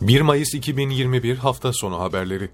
1 Mayıs 2021 hafta sonu haberleri.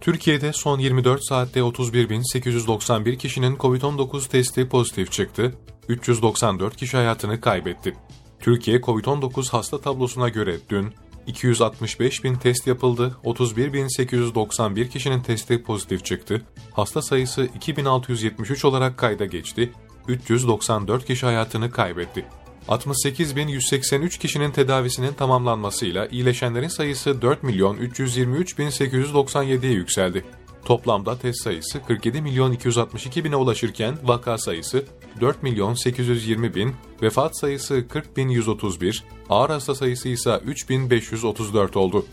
Türkiye'de son 24 saatte 31.891 kişinin COVID-19 testi pozitif çıktı, 394 kişi hayatını kaybetti. Türkiye COVID-19 hasta tablosuna göre dün 265 bin test yapıldı, 31.891 kişinin testi pozitif çıktı, hasta sayısı 2673 olarak kayda geçti, 394 kişi hayatını kaybetti. 68.183 kişinin tedavisinin tamamlanmasıyla iyileşenlerin sayısı 4 milyon 323.897'ye yükseldi. Toplamda test sayısı 47 milyon 262 bine ulaşırken vaka sayısı 4 milyon 820 bin, vefat sayısı 40 bin 131, ağır hasta sayısı ise 3534 oldu.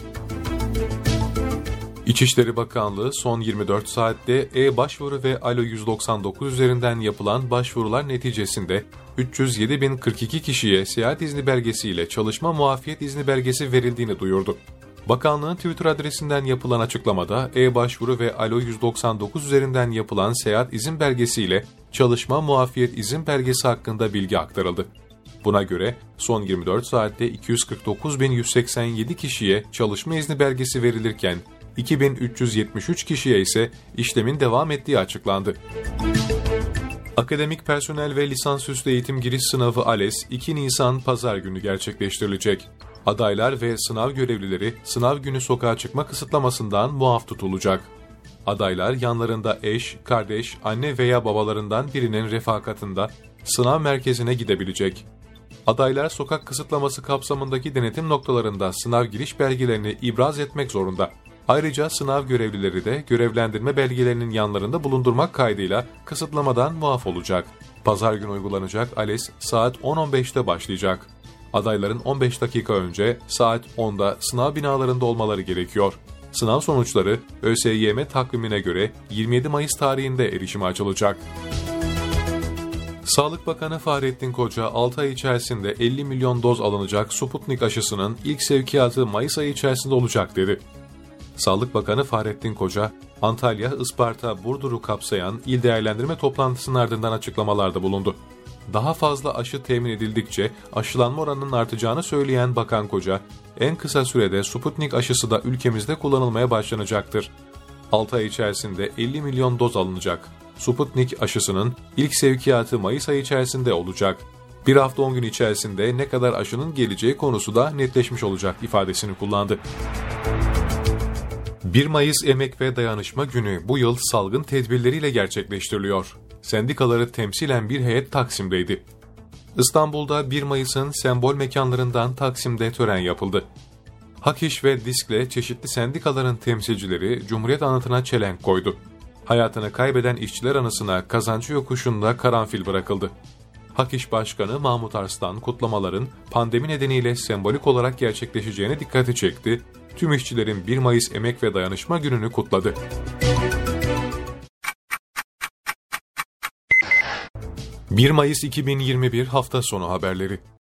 İçişleri Bakanlığı son 24 saatte e-başvuru ve Alo 199 üzerinden yapılan başvurular neticesinde 307.042 kişiye seyahat izni belgesiyle çalışma muafiyet izni belgesi verildiğini duyurdu. Bakanlığın Twitter adresinden yapılan açıklamada e-başvuru ve Alo 199 üzerinden yapılan seyahat izin belgesiyle çalışma muafiyet izin belgesi hakkında bilgi aktarıldı. Buna göre son 24 saatte 249.187 kişiye çalışma izni belgesi verilirken 2373 kişiye ise işlemin devam ettiği açıklandı. Akademik personel ve lisansüstü eğitim giriş sınavı ALES 2 Nisan pazar günü gerçekleştirilecek. Adaylar ve sınav görevlileri sınav günü sokağa çıkma kısıtlamasından muaf tutulacak. Adaylar yanlarında eş, kardeş, anne veya babalarından birinin refakatında sınav merkezine gidebilecek. Adaylar sokak kısıtlaması kapsamındaki denetim noktalarında sınav giriş belgelerini ibraz etmek zorunda. Ayrıca sınav görevlileri de görevlendirme belgelerinin yanlarında bulundurmak kaydıyla kısıtlamadan muaf olacak. Pazar günü uygulanacak ALES saat 10.15'te başlayacak. Adayların 15 dakika önce saat 10'da sınav binalarında olmaları gerekiyor. Sınav sonuçları ÖSYM takvimine göre 27 Mayıs tarihinde erişime açılacak. Sağlık Bakanı Fahrettin Koca 6 ay içerisinde 50 milyon doz alınacak Sputnik aşısının ilk sevkiyatı Mayıs ayı içerisinde olacak dedi. Sağlık Bakanı Fahrettin Koca, Antalya, Isparta, Burdur'u kapsayan il değerlendirme toplantısının ardından açıklamalarda bulundu. Daha fazla aşı temin edildikçe aşılanma oranının artacağını söyleyen Bakan Koca, en kısa sürede Sputnik aşısı da ülkemizde kullanılmaya başlanacaktır. 6 ay içerisinde 50 milyon doz alınacak. Sputnik aşısının ilk sevkiyatı Mayıs ayı içerisinde olacak. Bir hafta 10 gün içerisinde ne kadar aşının geleceği konusu da netleşmiş olacak ifadesini kullandı. 1 Mayıs Emek ve Dayanışma Günü bu yıl salgın tedbirleriyle gerçekleştiriliyor. Sendikaları temsilen bir heyet Taksim'deydi. İstanbul'da 1 Mayıs'ın sembol mekanlarından Taksim'de tören yapıldı. Hakiş ve Disk'le çeşitli sendikaların temsilcileri Cumhuriyet anıtına çelenk koydu. Hayatını kaybeden işçiler anısına kazancı yokuşunda karanfil bırakıldı. Hakiş Başkanı Mahmut Arslan kutlamaların pandemi nedeniyle sembolik olarak gerçekleşeceğine dikkati çekti tüm işçilerin 1 Mayıs Emek ve Dayanışma Günü'nü kutladı. ...1 Mayıs 2021 hafta sonu haberleri